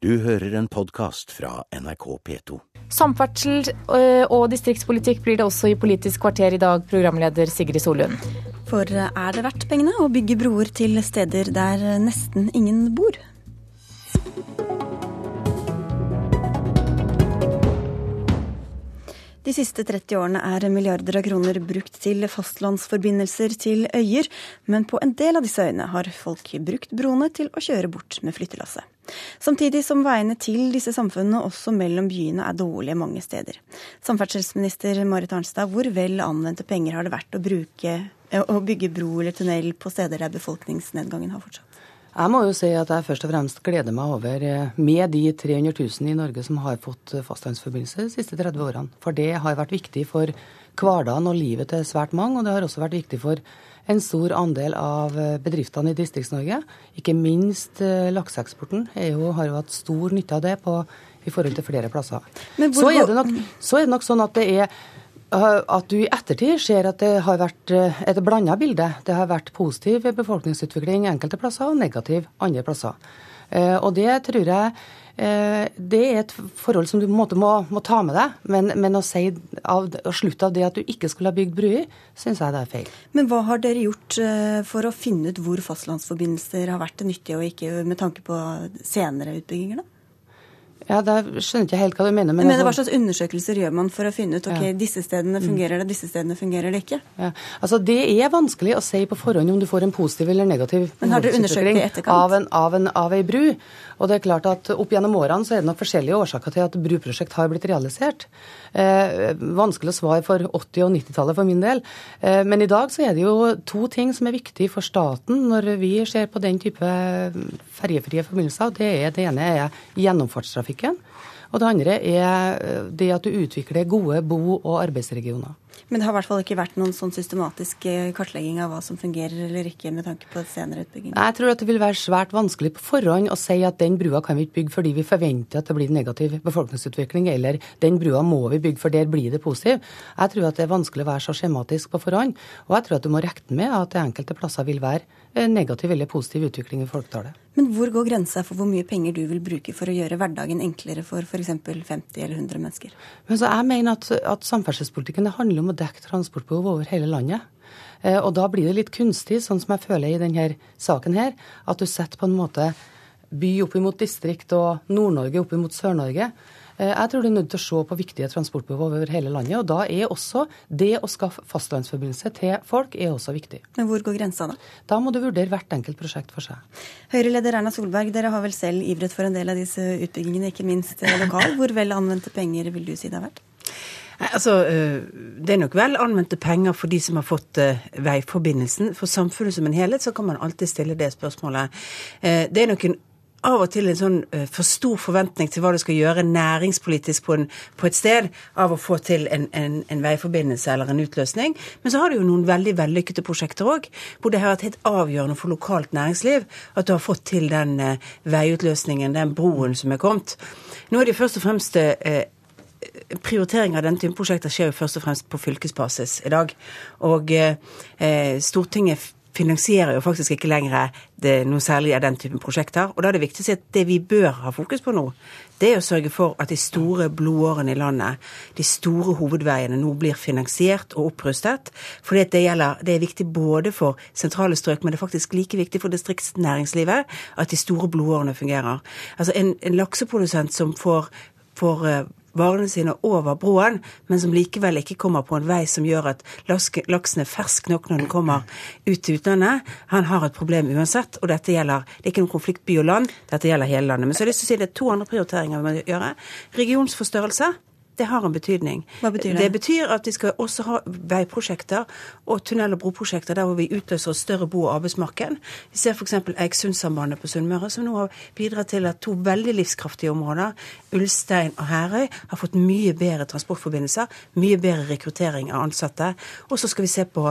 Du hører en podkast fra NRK P2. Samferdsel øh, og distriktspolitikk blir det også i Politisk kvarter i dag, programleder Sigrid Solund. For er det verdt pengene å bygge broer til steder der nesten ingen bor? De siste 30 årene er milliarder av kroner brukt til fastlandsforbindelser til øyer, men på en del av disse øyene har folk brukt broene til å kjøre bort med flyttelasset. Samtidig som veiene til disse samfunnene også mellom byene er dårlige mange steder. Samferdselsminister Marit Arnstad, hvor vel anvendte penger har det vært å, bruke, å bygge bro eller tunnel på steder der befolkningsnedgangen har fortsatt? Jeg må jo si at jeg først og fremst gleder meg over, eh, med de 300 000 i Norge som har fått eh, fastlandsforbindelse de siste 30 årene. For det har vært viktig for hverdagen og livet til svært mange, og det har også vært viktig for en stor andel av eh, bedriftene i Distrikts-Norge. Ikke minst lakseeksporten har jo hatt stor nytte av det på, i forhold til flere plasser. Så er, nok, så er det nok sånn at det er at du i ettertid ser at det har vært eh, et blanda bilde. Det har vært positiv befolkningsutvikling enkelte plasser og negativ andre plasser. Eh, og det tror jeg eh, det er et forhold som du på en måte må, må ta med deg. Men, men å, si av, å slutte av det at du ikke skulle ha bygd bruer, syns jeg det er feil. Men hva har dere gjort for å finne ut hvor fastlandsforbindelser har vært nyttige, og ikke med tanke på senere utbygginger, da? Ja, Da skjønner jeg ikke helt hva du mener. Men, men Hva slags undersøkelser gjør man for å finne ut ok, ja. disse stedene mm. fungerer det, disse stedene fungerer det ikke? Ja. Altså, Det er vanskelig å si på forhånd om du får en positiv eller negativ Men har dere undersøkt det i etterkant? Av, en, av, en, av ei bru. Og det er klart at Opp gjennom årene så er det nok forskjellige årsaker til at bruprosjekt har blitt realisert. Eh, vanskelig å svare for 80- og 90-tallet for min del. Eh, men i dag så er det jo to ting som er viktig for staten når vi ser på den type ferjefrie forbindelser. Det, er, det ene er gjennomfartstrafikken. Og det andre er eh, det at du utvikler gode bo- og arbeidsregioner. Men det har i hvert fall ikke vært noen sånn systematisk eh, kartlegging av hva som fungerer eller ikke med tanke på senere utbygging? Jeg tror at det vil være svært vanskelig på forhånd å si at den brua kan vi ikke bygge fordi vi forventer at det blir negativ befolkningsutvikling, eller den brua må vi bygge for der blir det positiv. Jeg tror at det er vanskelig å være så skjematisk på forhånd. Og jeg tror at du må regne med at det enkelte plasser vil være negativ eller positiv utvikling i folketallet. Men hvor går grensa for hvor mye penger du vil bruke for å gjøre hverdagen enklere for f.eks. 50 eller 100 mennesker? Men jeg mener at, at samferdselspolitikken handler om å dekke transportbehov over hele landet. Eh, og da blir det litt kunstig, sånn som jeg føler i denne saken her, at du setter på en måte by opp imot distrikt og Nord-Norge opp imot Sør-Norge. Eh, jeg tror du er nødt til å se på viktige transportbehov over hele landet. Og da er også det å skaffe fastlandsforbindelse til folk er også viktig. Men hvor går grensa da? Da må du vurdere hvert enkelt prosjekt for seg. Høyre-leder Erna Solberg, dere har vel selv ivret for en del av disse utbyggingene, ikke minst eh, lokal. Hvor vel anvendte penger vil du si det har vært? Altså, eh, Det er nok vel anvendte penger for de som har fått veiforbindelsen. For samfunnet som en helhet så kan man alltid stille det spørsmålet. Det er nok en av og til en sånn for stor forventning til hva du skal gjøre næringspolitisk på, en, på et sted av å få til en, en, en, veiforbindelse eller en utløsning. Men så har du jo noen veldig vellykkede prosjekter òg, hvor det har vært helt avgjørende for lokalt næringsliv at du har fått til den veiutløsningen, den broen som er kommet. Nå er det først og fremst prioritering av denne typen prosjekter skjer jo først og fremst på fylkesbasis i dag. Og eh, Stortinget finansierer jo faktisk ikke lenger det, noe særlig av den typen prosjekter. Og da er det viktig å si at det vi bør ha fokus på nå, det er å sørge for at de store blodårene i landet, de store hovedveiene, nå blir finansiert og opprustet. For det, det er viktig både for sentrale strøk, men det er faktisk like viktig for distriktsnæringslivet at de store blodårene fungerer. Altså en, en lakseprodusent som får får eh, varene sine over broen, men som likevel ikke kommer på en vei som gjør at laksen er fersk nok når den kommer ut til utlandet. Han har et problem uansett, og dette gjelder Det er ikke noen konflikt by og land, dette gjelder hele landet. Men så har jeg lyst til å si det er to andre prioriteringer vi må gjøre. Regionsforstørrelse det har en betydning. Hva betyr det? Det betyr at vi skal også ha veiprosjekter og tunnel- og broprosjekter der hvor vi utløser større bo- og arbeidsmarked. Vi ser f.eks. Eiksundsambandet på Sunnmøre, som nå har bidratt til at to veldig livskraftige områder, Ulstein og Herøy, har fått mye bedre transportforbindelser, mye bedre rekruttering av ansatte. Og så skal vi se på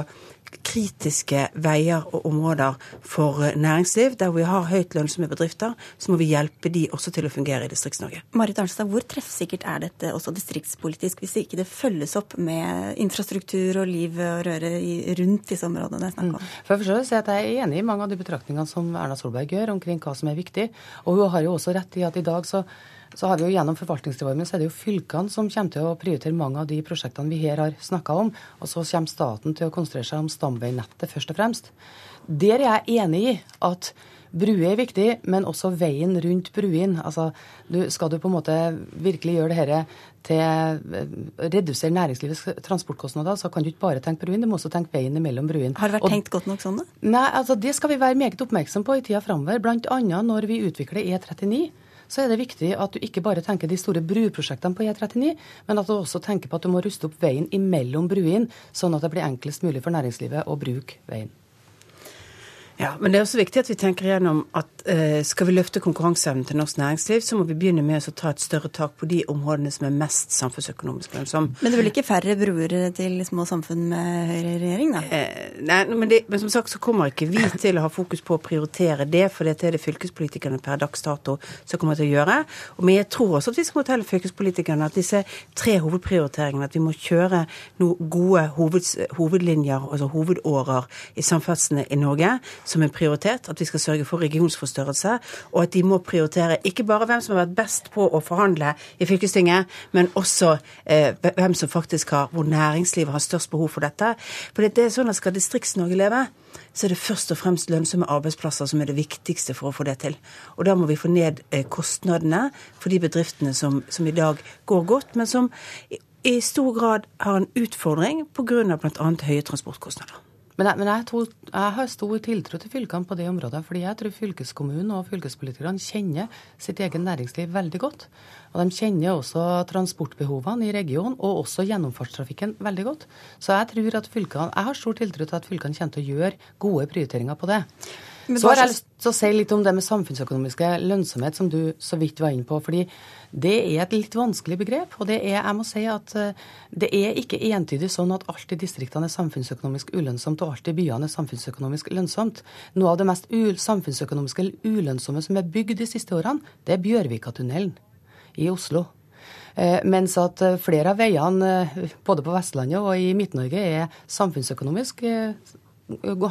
kritiske veier og områder for eh, næringsliv, der vi har høyt lønnsomme bedrifter, så må vi hjelpe de også til å fungere i Distrikts-Norge. Marit Arnstad, hvor treffsikkert er dette også distriktspolitisk hvis ikke det følges opp med infrastruktur og liv og røre rundt disse områdene det er snakk om? Mm. For å si at Jeg er enig i mange av de betraktningene som Erna Solberg gjør omkring hva som er viktig. Og hun har jo også rett i at i dag så så har vi jo gjennom forvaltningsreformen så er det jo fylkene som kommer til å prioritere mange av de prosjektene vi her har snakka om. Og så kommer staten til å konsentrere seg om stamveinettet først og fremst. Der er jeg enig i at Bruer er viktig, men også veien rundt bruene. Altså, du, skal du på en måte virkelig gjøre det dette til eh, redusere næringslivets transportkostnader, så kan du ikke bare tenke bruene, du må også tenke veien mellom bruene. Har det vært og, tenkt godt nok sånn, da? Nei, altså det skal vi være meget oppmerksom på i tida framover. Bl.a. når vi utvikler E39 så er det viktig at du ikke bare tenker de store bruprosjektene på E39, men at du også tenker på at du må ruste opp veien imellom bruene, sånn at det blir enklest mulig for næringslivet å bruke veien. Ja, men det er også viktig at vi tenker igjennom at eh, skal vi løfte konkurranseevnen til norsk næringsliv, så må vi begynne med å ta et større tak på de områdene som er mest samfunnsøkonomisk lønnsomme. Men det blir ikke færre broer til små samfunn med høyreregjering, da? Eh, nei, men, det, men, som sagt så kommer ikke vi til å ha fokus på å prioritere det, for dette er det fylkespolitikerne per dags dato som kommer til å gjøre. Men jeg tror også at vi skal fortelle fylkespolitikerne at disse tre hovedprioriteringene, at vi må kjøre noen gode hoveds, hovedlinjer, altså hovedårer i samferdselen i Norge som en prioritet, at vi skal sørge for regionsforstørrelse, og at de må prioritere ikke bare hvem som har vært best på å forhandle i fylkestinget, men også eh, hvem som faktisk har, hvor næringslivet har størst behov for dette. For det er sånn at skal Distrikts-Norge leve, så er det først og fremst lønnsomme arbeidsplasser som er det viktigste for å få det til. Og da må vi få ned eh, kostnadene for de bedriftene som, som i dag går godt, men som i, i stor grad har en utfordring pga. bl.a. høye transportkostnader. Men, jeg, men jeg, tror, jeg, har stor tiltro til fylkene på det området. fordi jeg tror fylkeskommunen og fylkespolitikerne kjenner sitt eget næringsliv veldig godt. Og de kjenner også transportbehovene i regionen, og også gjennomfartstrafikken veldig godt. Så jeg tror at fylkene, jeg har stor tiltro til at fylkene kommer til å gjøre gode prioriteringer på det. Så har jeg lyst til å si litt om det med samfunnsøkonomiske lønnsomhet, som du så vidt var inne på. fordi det er et litt vanskelig begrep. Og det er, jeg må si at eh, det er ikke entydig sånn at alt i distriktene er samfunnsøkonomisk ulønnsomt, og alt i byene er samfunnsøkonomisk lønnsomt. Noe av det mest samfunnsøkonomiske ulønnsomme som er bygd de siste årene, det er Bjørvikatunnelen i Oslo. Eh, mens at eh, flere av veiene både på Vestlandet og i Midt-Norge er samfunnsøkonomisk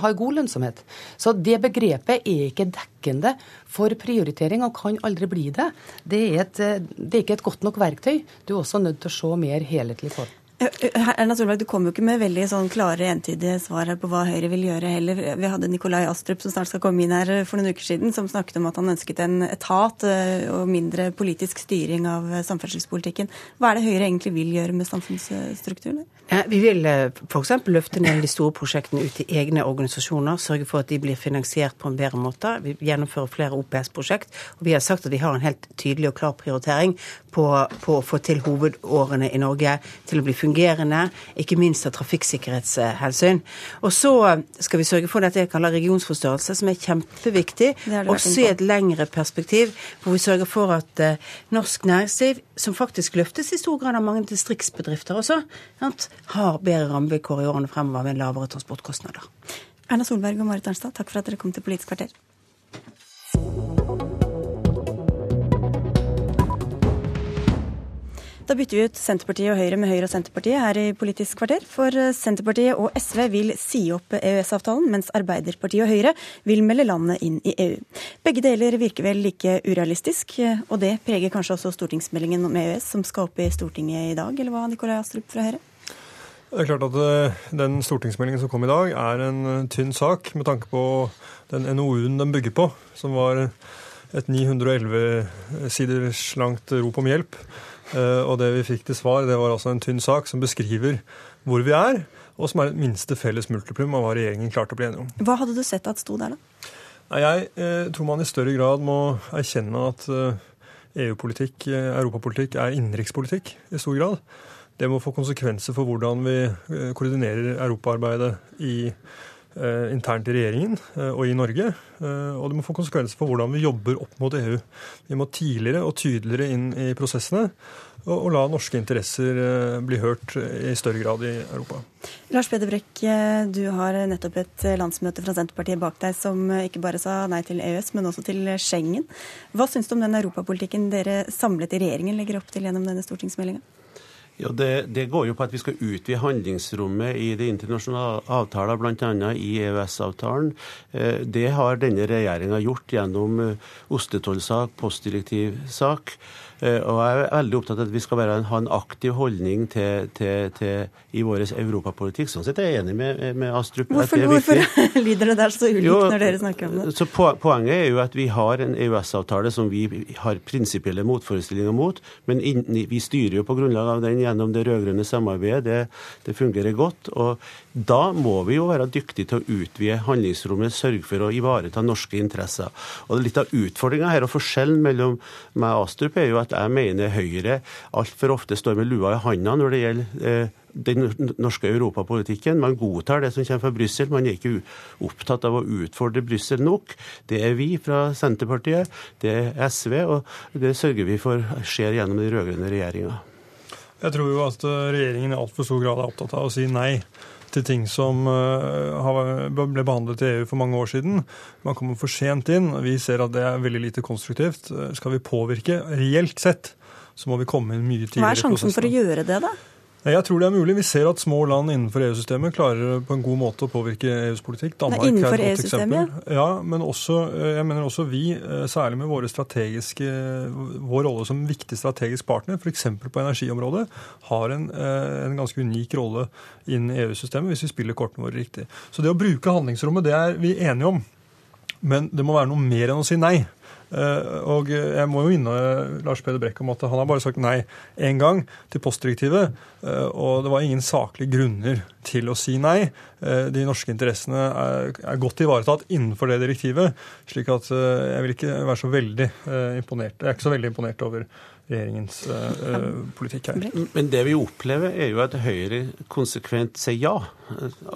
har god lønnsomhet. Så det begrepet er ikke dekkende for prioritering, og kan aldri bli det. Det er, et, det er ikke et godt nok verktøy. Du er også nødt til å se mer helhetlig på det. Erna Solberg, Du kom jo ikke med veldig sånn klare, entydige svar på hva Høyre vil gjøre heller. Vi hadde Nikolai Astrup som snart skal komme inn her for noen uker siden, som snakket om at han ønsket en etat eh, og mindre politisk styring av samferdselspolitikken. Hva er det Høyre egentlig vil gjøre med samfunnsstrukturen? Vi vil eh, f.eks. løfte ned de store prosjektene ut i egne organisasjoner, sørge for at de blir finansiert på en bedre måte. Vi gjennomfører flere OPS-prosjekt, og vi har sagt at vi har en helt tydelig og klar prioritering på, på, å få til hovedårene i Norge til å bli fungerende, ikke minst av trafikksikkerhetshensyn. Og så skal vi sørge for dette jeg kaller regionsforstørrelse, som er kjempeviktig, også i et lengre perspektiv, hvor vi sørger for at uh, norsk næringsliv, som faktisk løftes i stor grad av mange distriktsbedrifter også, sant? har bedre rammevilkår i årene fremover med lavere transportkostnader. Erna Solberg og Marit Arnstad, takk for at dere kom til Politisk kvarter. Da bytter vi ut Senterpartiet og Høyre med Høyre og Senterpartiet her i Politisk kvarter. For Senterpartiet og SV vil si opp EØS-avtalen, mens Arbeiderpartiet og Høyre vil melde landet inn i EU. Begge deler virker vel like urealistisk, og det preger kanskje også stortingsmeldingen om EØS som skal opp i Stortinget i dag, eller hva, Nikolai Astrup fra Høyre? Det er klart at eh, Den stortingsmeldingen som kom i dag, er en eh, tynn sak med tanke på den NOU-en den bygger på, som var et 911 siders langt rop om hjelp. Eh, og det vi fikk til svar, det var altså en tynn sak som beskriver hvor vi er, og som er et minste felles multiplum av hva regjeringen klarte å bli enige om. Hva hadde du sett at sto der, da? Nei, Jeg eh, tror man i større grad må erkjenne at eh, EU-politikk, europapolitikk, er innenrikspolitikk i stor grad. Det må få konsekvenser for hvordan vi koordinerer europaarbeidet i, eh, internt i regjeringen eh, og i Norge. Og det må få konsekvenser for hvordan vi jobber opp mot EU. Vi må tidligere og tydeligere inn i prosessene og la norske interesser bli hørt i større grad i Europa. Lars Peder Brekk, du har nettopp et landsmøte fra Senterpartiet bak deg som ikke bare sa nei til EØS, men også til Schengen. Hva syns du om den europapolitikken dere samlet i regjeringen legger opp til gjennom denne stortingsmeldinga? Ja, det, det, går jo på at vi skal utvide handlingsrommet i de internasjonale avtaler, bl.a. i EØS-avtalen. Eh, det har denne regjeringa gjort gjennom eh, ostetollsak, postdirektivsak. Eh, og jeg er veldig opptatt av at vi skal være, ha en aktiv holdning til, til, til, i vår europapolitikk. Sånn sett er jeg enig med, med Astrup. Hvorfor, hvorfor lyder det der så ulikt jo, når dere snakker om det? Så Poenget er jo at vi har en EØS-avtale som vi har prinsipielle motforestillinger mot, men inn, vi styrer jo på grunnlag av den gjennom det rød-grønne samarbeidet. Det, det fungerer godt. og da må vi jo være dyktige til å utvide handlingsrommet, sørge for å ivareta norske interesser. Og Litt av utfordringa her og forskjellen mellom meg og Astrup er jo at jeg mener Høyre altfor ofte står med lua i handa når det gjelder eh, den norske europapolitikken. Man godtar det som kommer fra Brussel. Man er ikke opptatt av å utfordre Brussel nok. Det er vi fra Senterpartiet, det er SV, og det sørger vi for skjer gjennom den rød-grønne regjeringa. Jeg tror jo at eh, regjeringen i altfor stor grad er opptatt av å si nei til ting som eh, ble behandlet i EU for mange år siden. Man kommer for sent inn. Vi ser at det er veldig lite konstruktivt. Eh, skal vi påvirke reelt sett, så må vi komme inn mye tidligere i prosessen. Hva er sjansen for å gjøre det, da? Jeg tror det er mulig. Vi ser at små land innenfor EU-systemet klarer på en god måte å påvirke EUs politikk. Danmark er, er et godt eksempel. Ja, men også, eh, jeg mener også vi, eh, særlig med våre vår rolle som viktig strategisk partner, f.eks. på energiområdet, har en, eh, en, ganske unik rolle innen EU-systemet hvis vi spiller kortene våre riktig. Så det å bruke handlingsrommet, det er vi enige om. Men det må være noe mer enn å si nei. Eh, og jeg må jo minne Lars Peder Brekk om at han har bare sagt nei én gang til postdirektivet. Eh, og det var ingen saklige grunner til å si nei. Eh, de norske interessene er godt ivaretatt innenfor det direktivet. slik at jeg vil ikke være så veldig imponert. Jeg er ikke så veldig imponert over regjeringens politikk her. Men det vi opplever, er jo at Høyre konsekvent sier ja.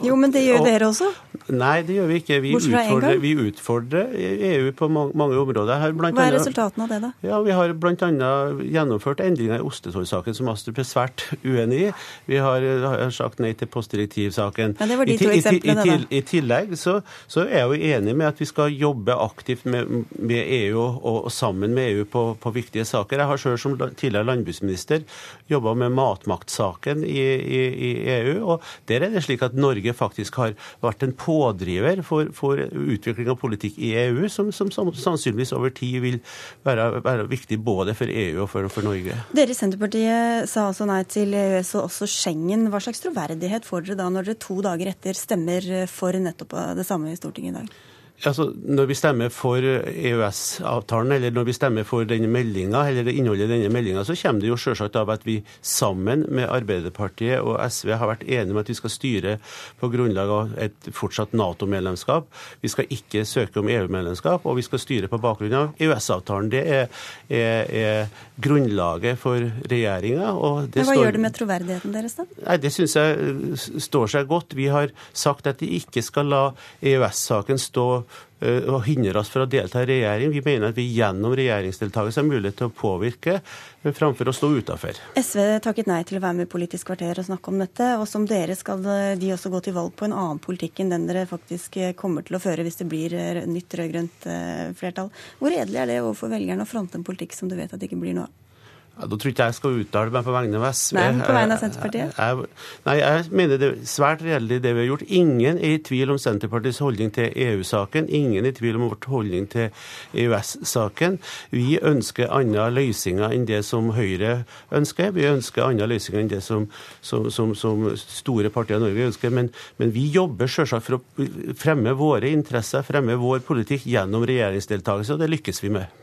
Jo, men det gjør og, dere også? Nei, det gjør vi ikke. Vi utfordrer, vi utfordrer, EU på mange, mange har blant Hva er resultatene av det, da? Ja, Vi har bl.a. gjennomført endringer i ostetollsaken som Astrup er svært uenig i. Vi har, har sagt nei til postdirektivsaken. Ja, det var de to eksemplene, i, I, tillegg så, så, er jeg jo enig med at vi skal jobbe aktivt med, med EU og, og, sammen med EU på, på viktige saker. Jeg har selv som tidligere landbruksminister jobba med matmaktsaken i, i, i, EU. og Der er det slik at Norge faktisk har vært en pådriver for, for utvikling av politikk i EU, som, som, sannsynligvis over tid vil være, være, viktig både for EU og for, for Norge. Dere i Senterpartiet sa altså nei til EØS og også Schengen. Hva slags troverdighet får dere da når dere to dager etter stemmer for nettopp det samme i Stortinget i dag? Altså, Når vi stemmer for EØS-avtalen, eller når vi stemmer for denne meldinga, eller det innholdet i denne meldinga, så kommer det jo selvsagt av at vi sammen med Arbeiderpartiet og SV har vært enige om at vi skal styre på grunnlag av et fortsatt Nato-medlemskap. Vi skal ikke søke om EU-medlemskap, og vi skal styre på bakgrunn av EØS-avtalen. Det er, er, er, grunnlaget for regjeringa. Men hva står... gjør det med troverdigheten deres, da? Nei, Det syns jeg står seg godt. Vi har sagt at de ikke skal la EØS-saken stå Eh, og hindre oss fra å delta i regjering. Vi mener at vi gjennom regjeringsdeltakelse har mulighet til å påvirke eh, framfor å stå utafor. SV takket nei til å være med i Politisk kvarter og snakke om dette. Og som dere skal de også gå til valg på en annen politikk enn den dere faktisk eh, kommer til å føre hvis det blir nytt rød-grønt flertall. Hvor redelig er det overfor velgerne å fronte en politikk som du vet at det ikke blir noe av? Ja, da tror ikke jeg skal uttale meg på vegne av SV. Nei, på vegne av Senterpartiet? Jeg, jeg, nei, jeg mener det er svært reelt det vi har gjort. Ingen er i tvil om Senterpartiets holdning til EU-saken. Ingen er i tvil om vårt holdning til EØS-saken. Vi ønsker andre løsninger enn det som Høyre ønsker. Vi ønsker andre løsninger enn det som, som, som, som store partier i Norge ønsker. Men, men vi jobber selvsagt for å fremme våre interesser, fremme vår politikk gjennom regjeringsdeltakelse, og det lykkes vi med.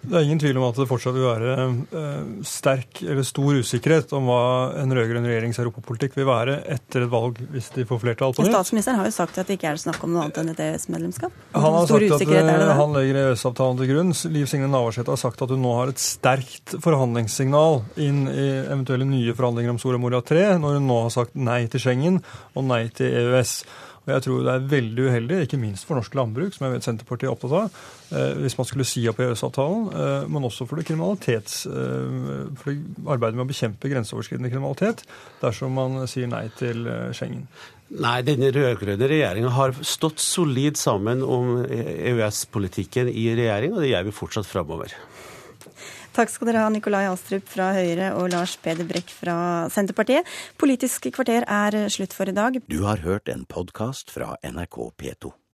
Det er ingen tvil om at det fortsatt vil være eh, sterk eller stor usikkerhet om hva en rød-grønn regjerings europapolitikk vil være etter et valg hvis de får flertall på nytt. Statsministeren har jo sagt at det ikke er snakk om noe annet enn et EØS-medlemskap. Han har sagt at eh, han legger EØS-avtalen til grunn. Liv Signe Navarsete har sagt at hun nå har et sterkt forhandlingssignal inn i eventuelle nye forhandlinger om Soria Moria 3, når hun nå har sagt nei til Schengen og nei til EØS. Og jeg tror det er veldig uheldig, ikke minst for norsk landbruk, som jeg vet Senterpartiet er opptatt av, eh, hvis man skulle si opp EØS-avtalen, eh, men også for det kriminalitets, For det arbeidet med å bekjempe grenseoverskridende kriminalitet, dersom man sier nei til Schengen. Nei, denne rød-grønne regjeringa har stått solid sammen om EØS-politikken i regjering, og det gjør vi fortsatt framover. Takk skal dere ha, Nikolai Astrup fra Høyre og Lars Peder Brekk fra Senterpartiet. Politisk kvarter er slutt for i dag. Du har hørt en podkast fra NRK P2.